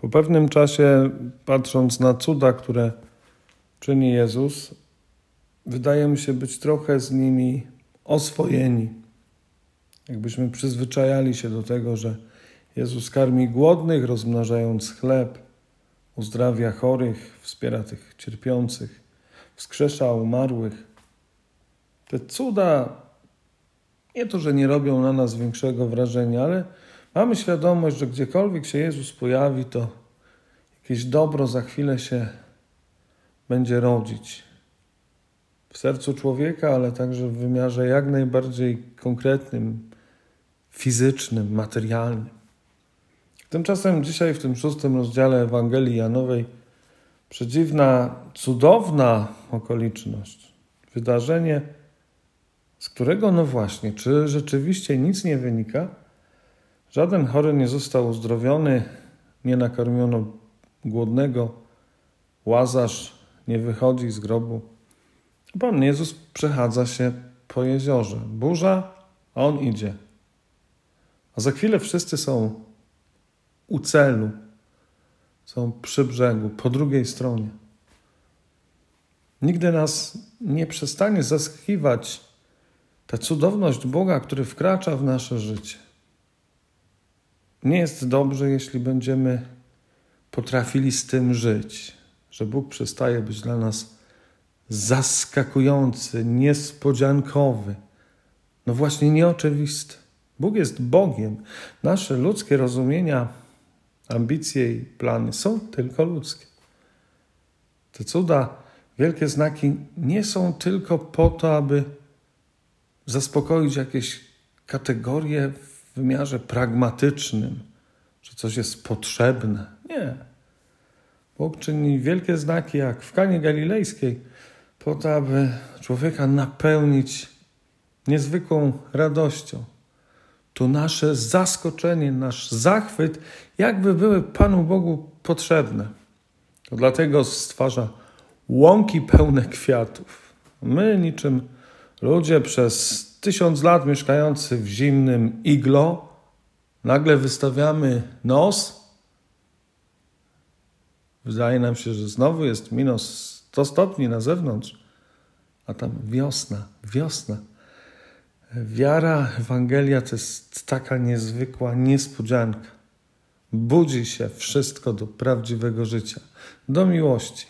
Po pewnym czasie, patrząc na cuda, które czyni Jezus, wydajemy się być trochę z nimi oswojeni. Jakbyśmy przyzwyczajali się do tego, że Jezus karmi głodnych, rozmnażając chleb, uzdrawia chorych, wspiera tych cierpiących, wskrzesza umarłych. Te cuda nie to, że nie robią na nas większego wrażenia, ale mamy świadomość, że gdziekolwiek się Jezus pojawi, to jakieś dobro za chwilę się będzie rodzić w sercu człowieka, ale także w wymiarze jak najbardziej konkretnym, fizycznym, materialnym. Tymczasem dzisiaj w tym szóstym rozdziale Ewangelii Janowej przedziwna, cudowna okoliczność, wydarzenie, z którego, no właśnie, czy rzeczywiście nic nie wynika? Żaden chory nie został uzdrowiony, nie nakarmiono głodnego, łazarz nie wychodzi z grobu. Pan Jezus przechadza się po jeziorze. Burza, a on idzie. A za chwilę wszyscy są u celu, są przy brzegu, po drugiej stronie. Nigdy nas nie przestanie zaskakiwać ta cudowność Boga, który wkracza w nasze życie. Nie jest dobrze, jeśli będziemy potrafili z tym żyć, że Bóg przestaje być dla nas zaskakujący, niespodziankowy, no właśnie nieoczywisty. Bóg jest Bogiem. Nasze ludzkie rozumienia, ambicje i plany są tylko ludzkie. Te cuda, wielkie znaki nie są tylko po to, aby zaspokoić jakieś kategorie wymiarze pragmatycznym, że coś jest potrzebne. Nie. Bóg czyni wielkie znaki, jak w Kanie Galilejskiej, po to, aby człowieka napełnić niezwykłą radością. To nasze zaskoczenie, nasz zachwyt, jakby były Panu Bogu potrzebne. To dlatego stwarza łąki pełne kwiatów. My, niczym ludzie przez tysiąc lat mieszkający w zimnym iglo, nagle wystawiamy nos. Wydaje nam się, że znowu jest minus 100 stopni na zewnątrz, a tam wiosna, wiosna. Wiara, Ewangelia to jest taka niezwykła niespodzianka. Budzi się wszystko do prawdziwego życia, do miłości.